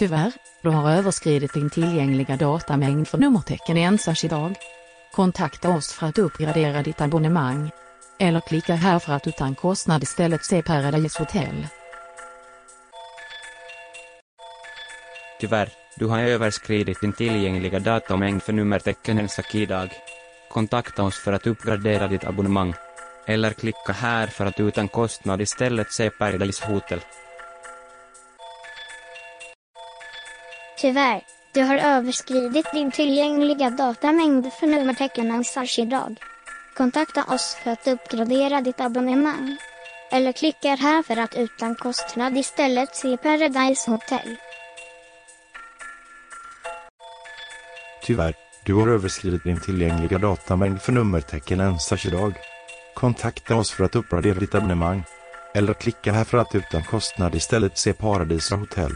Tyvärr, du har överskridit din tillgängliga datamängd för nummertecken Ensars idag. Kontakta oss för att uppgradera ditt abonnemang. Eller klicka här för att utan kostnad istället se Paradise Hotel. Tyvärr, du har överskridit din tillgängliga datamängd för nummertecken Ensak idag. Kontakta oss för att uppgradera ditt abonnemang. Eller klicka här för att utan kostnad istället se Paradise Hotel. Tyvärr, du har överskridit din tillgängliga datamängd för nummertecken Ansars idag. Kontakta oss för att uppgradera ditt abonnemang. Eller klicka här för att utan kostnad istället se Paradise Hotel. Tyvärr, du har överskridit din tillgängliga datamängd för nummertecken Ensars idag. Kontakta oss för att uppgradera ditt abonnemang. Eller klicka här för att utan kostnad istället se Paradise Hotel.